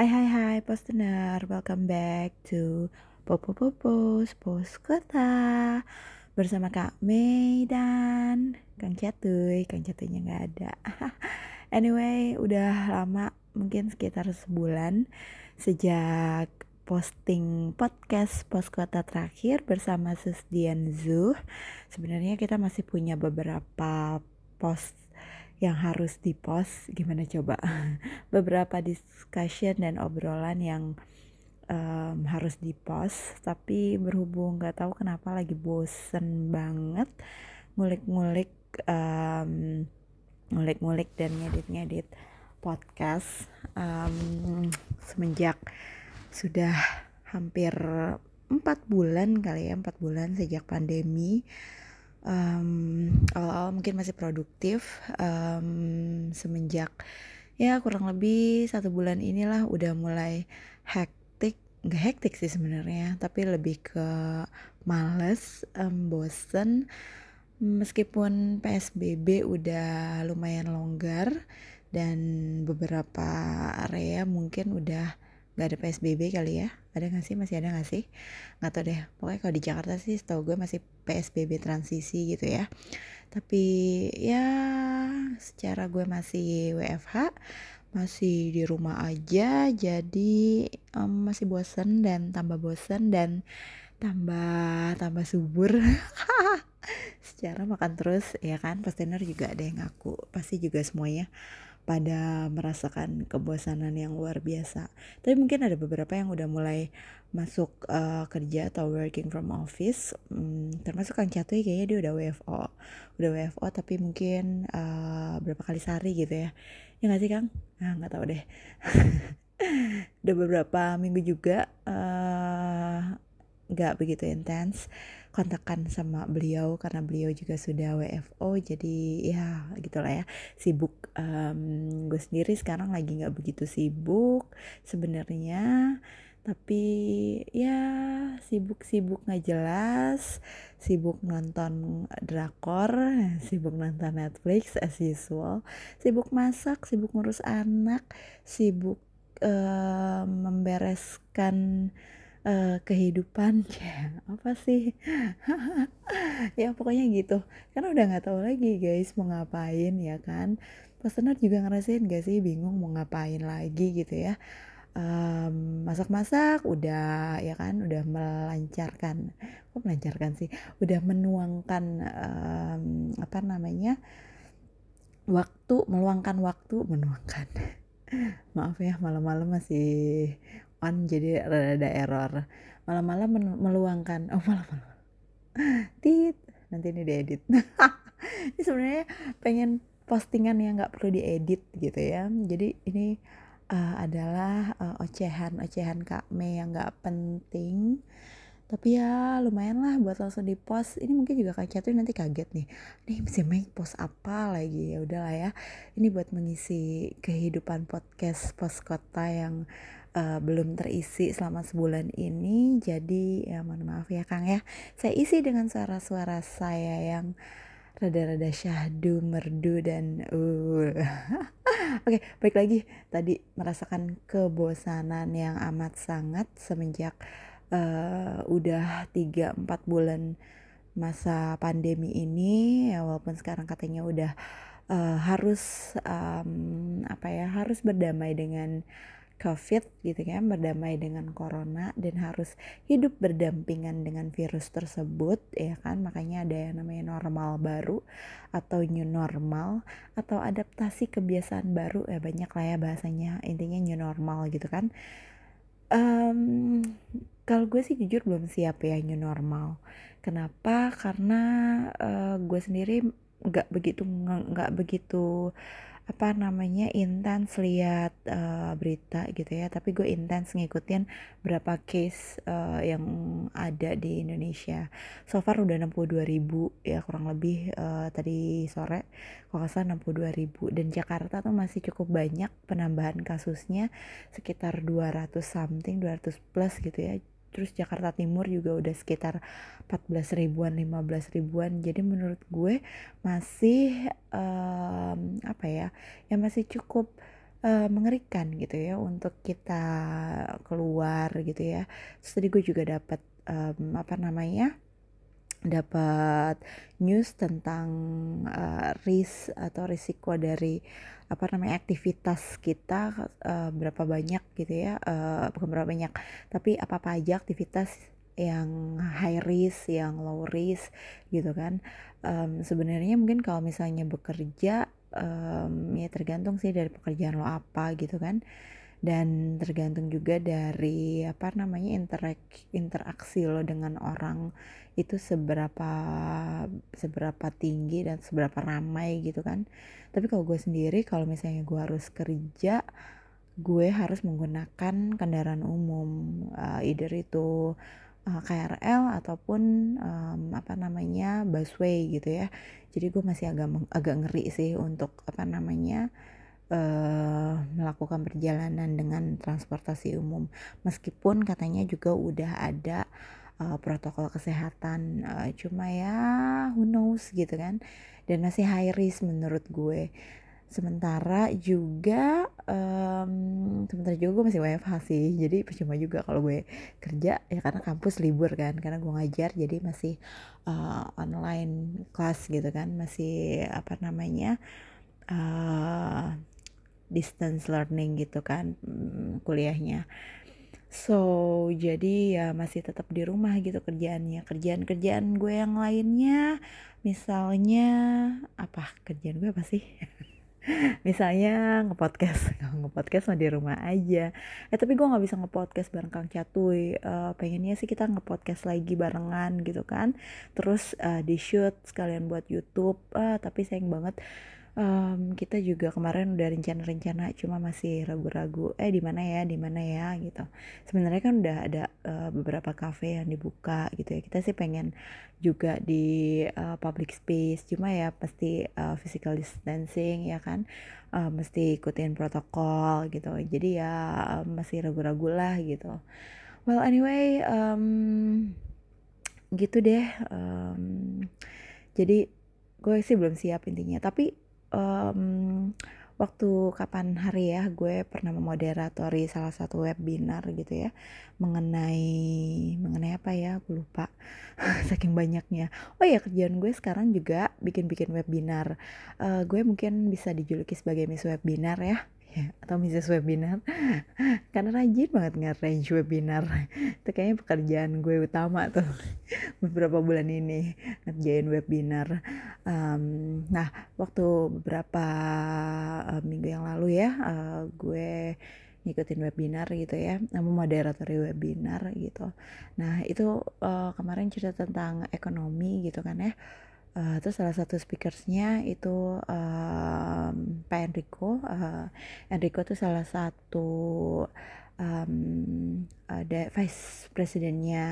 Hai hai hai postener, welcome back to Popo Popos Pos Kota. Bersama Kak Mei dan Kang Catuy. Kang Catuynya nggak ada. Anyway, udah lama mungkin sekitar sebulan Sejak posting podcast Pos Kota terakhir bersama Susdian Zuh. Sebenarnya kita masih punya beberapa post yang harus di post gimana coba? Beberapa discussion dan obrolan yang um, harus di post tapi berhubung nggak tahu kenapa lagi bosen banget ngulik-ngulik um, ngulik-ngulik dan ngedit-ngedit podcast um, semenjak sudah hampir empat bulan kali ya empat bulan sejak pandemi um, awal-awal mungkin masih produktif um, semenjak ya kurang lebih satu bulan inilah udah mulai hektik nggak hektik sih sebenarnya tapi lebih ke males um, bosen. Meskipun psbb udah lumayan longgar dan beberapa area mungkin udah nggak ada psbb kali ya? Ada gak sih? Masih ada gak sih? Nggak tau deh. Pokoknya kalau di Jakarta sih setahu gue masih PSBB transisi gitu ya. Tapi ya secara gue masih WFH masih di rumah aja jadi um, masih bosen dan tambah bosen dan tambah tambah subur. Secara makan terus ya kan? Pasti juga ada yang ngaku. Pasti juga semuanya pada merasakan kebosanan yang luar biasa. Tapi mungkin ada beberapa yang udah mulai masuk uh, kerja atau working from office, hmm, termasuk Kang Catuy kayaknya dia udah WFO, udah WFO tapi mungkin uh, berapa kali sehari gitu ya. Ya nggak sih Kang? Nah, nggak tahu deh. udah beberapa minggu juga uh, nggak begitu intens kontakkan sama beliau karena beliau juga sudah WFO jadi ya gitulah ya. Sibuk um, gue sendiri sekarang lagi nggak begitu sibuk sebenarnya tapi ya sibuk-sibuk nggak jelas sibuk nonton drakor sibuk nonton Netflix as usual sibuk masak sibuk ngurus anak sibuk uh, membereskan uh, kehidupan. Ya apa sih? Ya pokoknya gitu. Karena udah nggak tahu lagi guys mau ngapain ya kan? Pesenar juga ngerasain gak sih? Bingung mau ngapain lagi gitu ya. Um, masak-masak udah ya kan? Udah melancarkan kok melancarkan sih? Udah menuangkan um, apa namanya? Waktu meluangkan waktu menuangkan. Maaf ya malam-malam masih on jadi rada error. Malam-malam meluangkan oh malam-malam. Tit nanti ini diedit. Ini sebenarnya pengen postingan yang nggak perlu diedit gitu ya. Jadi ini uh, adalah uh, ocehan ocehan kak Mei yang nggak penting. Tapi ya lumayan lah buat langsung di post ini mungkin juga kak Catu nanti kaget nih. Nih bisa main post apa lagi? Ya udahlah ya. Ini buat mengisi kehidupan podcast post kota yang uh, belum terisi selama sebulan ini. Jadi ya mohon maaf ya Kang ya. Saya isi dengan suara-suara saya yang rada-rada syahdu, merdu dan uh. Oke, okay, baik lagi. Tadi merasakan kebosanan yang amat sangat semenjak uh, udah 3 4 bulan masa pandemi ini. Ya walaupun sekarang katanya udah uh, harus um, apa ya, harus berdamai dengan COVID gitu kan berdamai dengan corona dan harus hidup berdampingan dengan virus tersebut ya kan? Makanya ada yang namanya normal baru atau new normal atau adaptasi kebiasaan baru ya banyak lah ya bahasanya. Intinya new normal gitu kan. Um, kalau gue sih jujur belum siap ya new normal. Kenapa? Karena uh, gue sendiri nggak begitu nggak begitu apa namanya intens lihat uh, berita gitu ya. Tapi gue intens ngikutin berapa case uh, yang ada di Indonesia. So far udah 62 ribu ya kurang lebih uh, tadi sore. Kalau nggak salah 62 ribu. Dan Jakarta tuh masih cukup banyak penambahan kasusnya sekitar 200 something 200 plus gitu ya terus Jakarta Timur juga udah sekitar 14 ribuan 15 ribuan. Jadi menurut gue masih um, apa ya ya masih cukup uh, mengerikan gitu ya untuk kita keluar gitu ya. Terus tadi gue juga dapat um, apa namanya dapat news tentang uh, risk atau risiko dari apa namanya aktivitas kita uh, berapa banyak gitu ya uh, bukan berapa banyak tapi apa apa aja aktivitas yang high risk yang low risk gitu kan. Um, sebenarnya mungkin kalau misalnya bekerja um, ya tergantung sih dari pekerjaan lo apa gitu kan dan tergantung juga dari apa namanya interak interaksi lo dengan orang itu seberapa seberapa tinggi dan seberapa ramai gitu kan. Tapi kalau gue sendiri kalau misalnya gue harus kerja gue harus menggunakan kendaraan umum uh, either itu eh, KRL ataupun um, apa namanya busway gitu ya. Jadi gue masih agak agak ngeri sih untuk apa namanya uh, melakukan perjalanan dengan transportasi umum. Meskipun katanya juga udah ada uh, protokol kesehatan uh, cuma ya who knows gitu kan. Dan masih high risk menurut gue. Sementara juga um, sementara juga gue masih WFH sih. Jadi percuma juga kalau gue kerja ya karena kampus libur kan. Karena gue ngajar jadi masih uh, online class gitu kan. Masih apa namanya uh, distance learning gitu kan hmm, kuliahnya. So jadi ya masih tetap di rumah gitu kerjaannya. Kerjaan-kerjaan gue yang lainnya misalnya apa? Kerjaan gue apa sih? Misalnya ngepodcast. Ngepodcast mah di rumah aja. Eh tapi gue nggak bisa ngepodcast bareng Kang Catuy. Uh, pengennya sih kita ngepodcast lagi barengan gitu kan. Terus uh, di shoot sekalian buat YouTube. Uh, tapi sayang banget um, kita juga kemarin udah rencana-rencana cuma masih ragu-ragu eh di mana ya di mana ya? gitu. Sebenarnya kan udah ada uh, beberapa cafe yang dibuka gitu ya. Kita sih pengen juga di uh, public space cuma ya pasti uh, physical distancing ya kan. Uh, mesti ikutin protokol gitu. Jadi ya uh, masih ragu-ragu lah gitu. Well anyway um, gitu deh. Um, jadi gue sih belum siap intinya. Tapi um, waktu kapan hari ya gue pernah memoderatori salah satu webinar gitu ya mengenai mengenai apa ya aku lupa. Saking banyaknya. Oh ya kerjaan gue sekarang juga bikin-bikin webinar. Uh, gue mungkin bisa dijuluki sebagai miss webinar ya ya atau Mrs. Webinar. Karena rajin banget nge-arrange webinar. Itu kayaknya pekerjaan gue utama tuh. Beberapa bulan ini ngerjain webinar. Um, nah waktu beberapa uh, minggu yang lalu ya uh, gue ngikutin webinar gitu ya moderatori webinar gitu. Nah itu uh, kemarin cerita tentang ekonomi gitu kan ya uh, terus salah satu speakersnya itu um, Pak Enrico. Uh, Enrico itu salah satu um, ada vice presidennya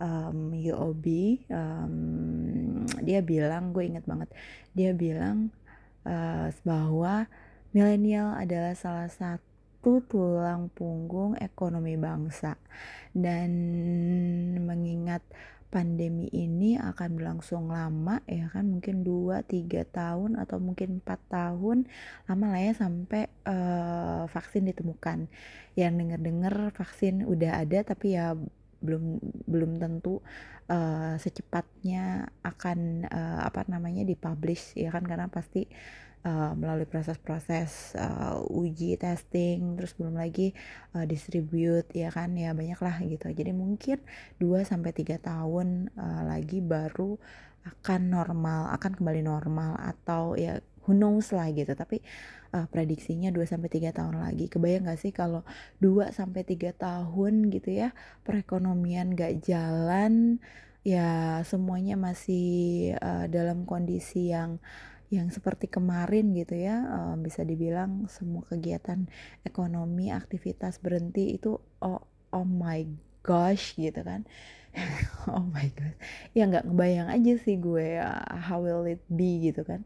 um, UOB um, dia bilang gue inget banget dia bilang uh, bahwa milenial adalah salah satu tulang punggung ekonomi bangsa. Dan mengingat pandemi ini akan berlangsung lama ya kan? Mungkin 2-3 tahun atau mungkin 4 tahun lama lah ya sampai uh, vaksin ditemukan. Yang denger-dengar vaksin udah ada tapi ya belum belum tentu uh, secepatnya akan uh, apa namanya dipublish ya kan? Karena pasti uh, melalui proses-proses uh, uji testing terus belum lagi uh, distribute ya kan? Ya banyak lah gitu. Jadi mungkin 2 sampai tiga tahun uh, lagi baru akan normal akan kembali normal atau ya who knows lah gitu. Tapi uh, prediksinya 2 sampai 3 tahun lagi. Kebayang gak sih kalau 2 sampai 3 tahun gitu ya perekonomian gak jalan ya semuanya masih uh, dalam kondisi yang yang seperti kemarin gitu ya um, bisa dibilang semua kegiatan ekonomi aktivitas berhenti itu oh oh my gosh gitu kan. Oh my god ya nggak ngebayang aja sih gue uh, how will it be gitu kan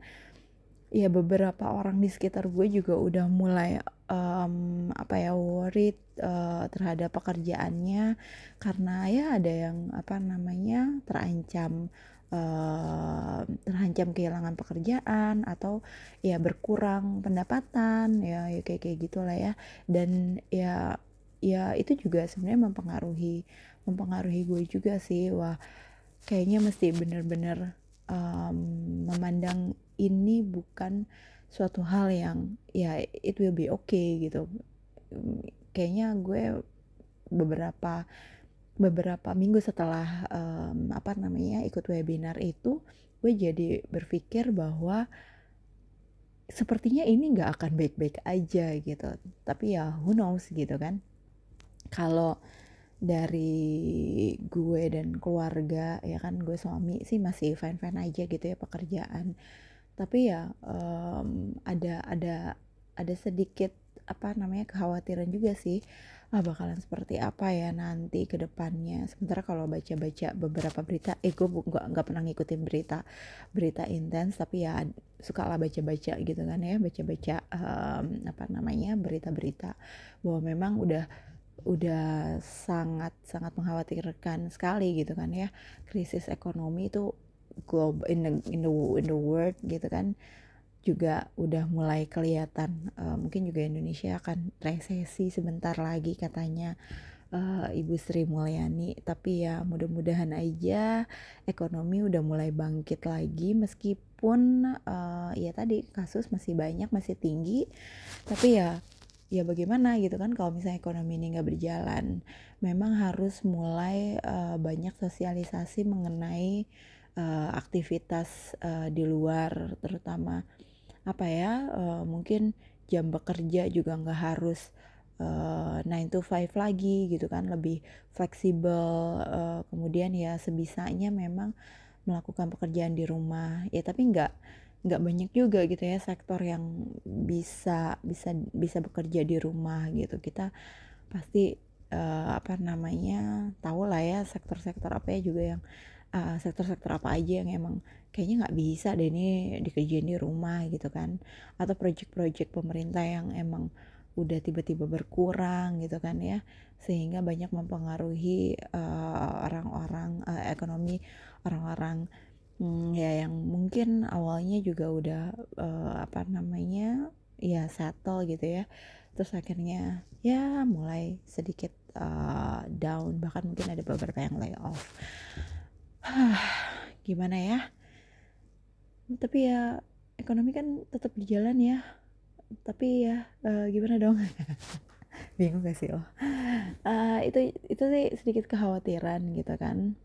ya beberapa orang di sekitar gue juga udah mulai um, apa ya worried uh, terhadap pekerjaannya. Karena ya ada yang apa namanya terancam uh, terancam kehilangan pekerjaan atau ya berkurang pendapatan ya, ya kayak kayak gitulah ya. Dan ya ya itu juga sebenarnya mempengaruhi mempengaruhi gue juga sih. Wah kayaknya mesti bener-bener um, memandang ini bukan suatu hal yang ya it will be okay gitu. Kayaknya gue beberapa beberapa minggu setelah um, apa namanya ikut webinar itu gue jadi berpikir bahwa sepertinya ini nggak akan baik-baik aja gitu. Tapi ya who knows gitu kan. Kalau dari gue dan keluarga ya kan gue suami sih masih fine fine aja gitu ya pekerjaan tapi ya um, ada ada ada sedikit apa namanya kekhawatiran juga sih. Ah bakalan seperti apa ya nanti ke depannya. Sementara kalau baca-baca beberapa berita eh gue nggak nggak pernah ngikutin berita berita intens tapi ya suka lah baca-baca gitu kan ya. Baca-baca um, apa namanya berita-berita bahwa memang udah udah sangat sangat mengkhawatirkan sekali gitu kan ya. Krisis ekonomi itu global in the in the in the world gitu kan juga udah mulai kelihatan uh, mungkin juga Indonesia akan resesi sebentar lagi katanya uh, Ibu Sri Mulyani. Tapi ya mudah-mudahan aja ekonomi udah mulai bangkit lagi meskipun uh, ya tadi kasus masih banyak masih tinggi. Tapi ya ya bagaimana gitu kan kalau misalnya ekonomi ini nggak berjalan. Memang harus mulai uh, banyak sosialisasi mengenai uh, aktivitas uh, di luar terutama apa ya uh, mungkin jam bekerja juga nggak harus uh, eh, 9 to 5 lagi gitu kan lebih fleksibel uh, kemudian ya sebisanya memang melakukan pekerjaan di rumah. Ya tapi nggak nggak banyak juga gitu ya sektor yang bisa bisa bisa bekerja di rumah gitu. Kita pasti uh, apa namanya tahu lah ya sektor-sektor apa ya juga yang sektor-sektor uh, apa aja yang emang kayaknya nggak bisa deh ini dikerjain di rumah gitu kan. Atau project-project pemerintah yang emang udah tiba-tiba berkurang gitu kan ya. Sehingga banyak mempengaruhi eh, orang-orang uh, uh, ekonomi orang-orang um, ya yang mungkin awalnya juga udah uh, apa namanya ya settle gitu ya. Terus akhirnya ya mulai sedikit uh, down. Bahkan mungkin ada beberapa yang layoff gimana ya? Tapi ya ekonomi kan tetap berjalan ya. Tapi ya uh, gimana dong? Bingung gak sih lo? Uh, itu itu sih sedikit kekhawatiran gitu kan.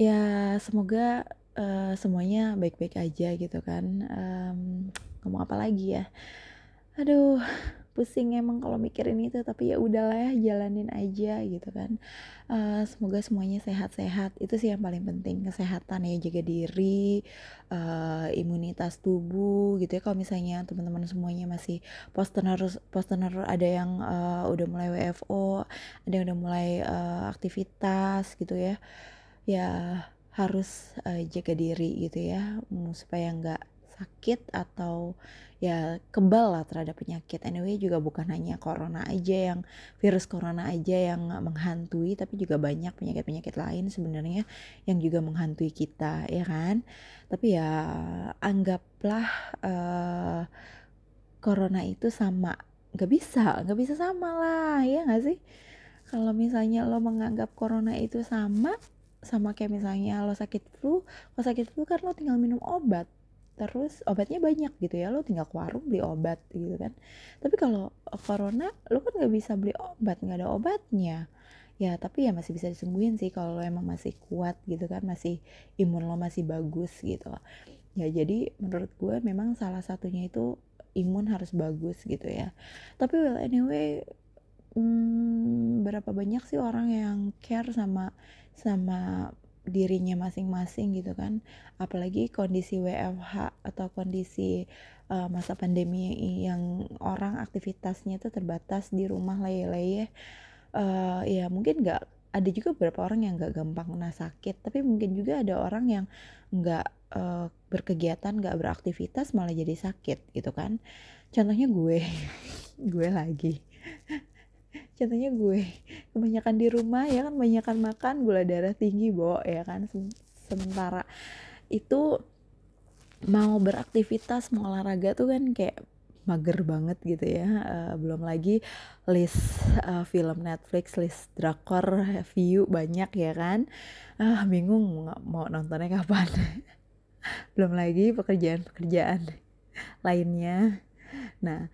Ya semoga uh, semuanya baik-baik aja gitu kan. Um, ngomong apa lagi ya? Aduh pusing emang kalau mikirin itu tapi ya udahlah ya jalanin aja gitu kan. Uh, semoga semuanya sehat-sehat. Itu sih yang paling penting kesehatan ya jaga diri uh, imunitas tubuh gitu ya. Kalau misalnya teman-teman semuanya masih postener postener ada yang uh, udah mulai WFO ada yang udah mulai uh, aktivitas gitu ya ya harus uh, jaga diri gitu ya supaya nggak sakit atau ya kebal lah terhadap penyakit. Anyway juga bukan hanya corona aja yang virus corona aja yang menghantui tapi juga banyak penyakit-penyakit lain sebenarnya yang juga menghantui kita ya kan. Tapi ya anggaplah uh, corona itu sama nggak bisa nggak bisa sama lah ya nggak sih kalau misalnya lo menganggap corona itu sama sama kayak misalnya lo sakit flu lo sakit flu kan lo tinggal minum obat terus obatnya banyak gitu ya lo tinggal ke warung beli obat gitu kan. Tapi kalau corona lo kan nggak bisa beli obat nggak ada obatnya. Ya tapi ya masih bisa disembuhin sih kalau lo emang masih kuat gitu kan masih imun lo masih bagus gitu. Ya jadi menurut gue memang salah satunya itu imun harus bagus gitu ya. Tapi well anyway hmm, berapa banyak sih orang yang care sama sama dirinya masing-masing gitu kan. Apalagi kondisi WFH atau kondisi uh, masa pandemi yang orang aktivitasnya itu terbatas di rumah leye-leye uh, ya mungkin nggak ada juga beberapa orang yang nggak gampang kena sakit tapi mungkin juga ada orang yang nggak uh, berkegiatan nggak beraktivitas malah jadi sakit gitu kan. Contohnya gue gue lagi contohnya gue. Kebanyakan di rumah ya kan kebanyakan makan gula darah tinggi bo ya kan. Sementara itu mau beraktivitas mau olahraga tuh kan kayak mager banget gitu ya. Uh, belum lagi list uh, film Netflix list drakor view banyak ya kan. Uh, bingung mau, mau nontonnya kapan. Belum lagi pekerjaan-pekerjaan lainnya. Nah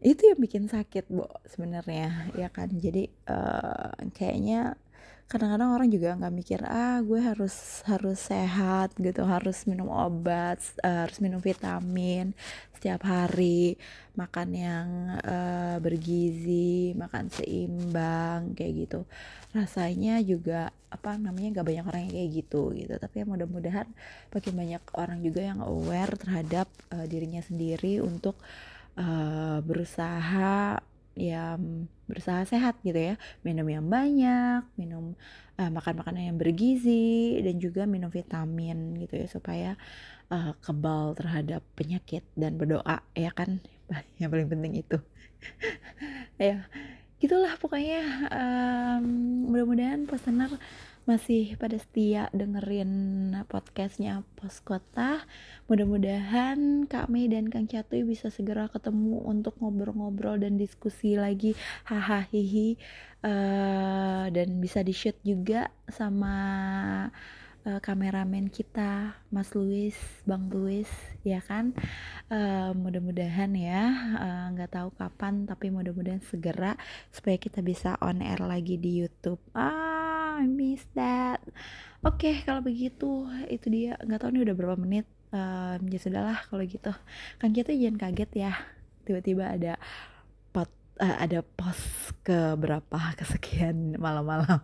itu yang bikin sakit bu sebenarnya ya kan? Jadi uh, kayaknya kadang-kadang orang juga nggak mikir ah gue harus harus sehat gitu. Harus minum obat uh, harus minum vitamin setiap hari makan yang uh, bergizi makan seimbang kayak gitu. Rasanya juga apa namanya nggak banyak orang yang kayak gitu gitu. Tapi ya mudah-mudahan makin banyak orang juga yang aware terhadap uh, dirinya sendiri untuk uh, berusaha ya berusaha sehat gitu ya. Minum yang banyak minum uh, makan makanan yang bergizi dan juga minum vitamin gitu ya supaya uh, kebal terhadap penyakit dan berdoa ya kan? Yang paling penting itu. Ya gitulah pokoknya um, mudah-mudahan pesenar masih pada setia dengerin podcastnya Pos Kota. Mudah-mudahan Kak Mei dan Kang Catuy bisa segera ketemu untuk ngobrol-ngobrol dan diskusi lagi hahaha uh, dan bisa di shoot juga sama uh, kameramen kita Mas Luis, Bang Luis, ya kan? Uh, mudah-mudahan ya, nggak uh, tahu kapan, tapi mudah-mudahan segera supaya kita bisa on air lagi di YouTube. Ah, I miss that oke okay, kalau begitu itu dia nggak tahu nih udah berapa menit um, ya sudahlah kalau gitu kan kita jangan kaget ya tiba-tiba ada pot uh, ada pos ke berapa kesekian malam-malam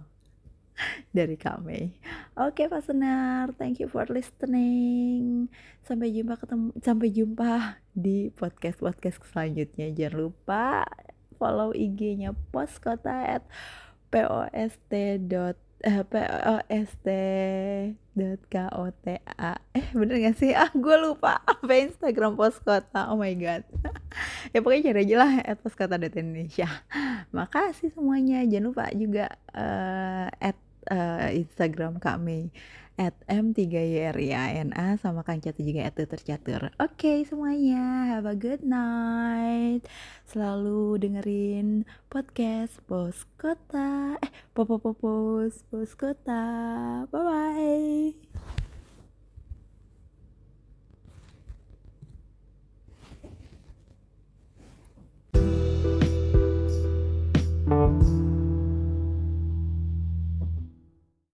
dari kami. Oke, okay, Pasenar, thank you for listening. Sampai jumpa ketemu sampai jumpa di podcast podcast selanjutnya. Jangan lupa follow IG-nya Poskota at post dot eh, p o s t dot k o t a. Eh bener gak sih? Ah gue lupa apa Instagram pos kota. Oh my god. Ya pokoknya cari aja lah at pos kota Indonesia. Makasih semuanya. Jangan lupa juga uh, at uh, Instagram kami at m3yrina sama Kang Catur juga at tercatur. Oke okay, semuanya, have a good night. Selalu dengerin podcast Bos Kota. Eh, Popo Popos Bos Kota. Bye bye.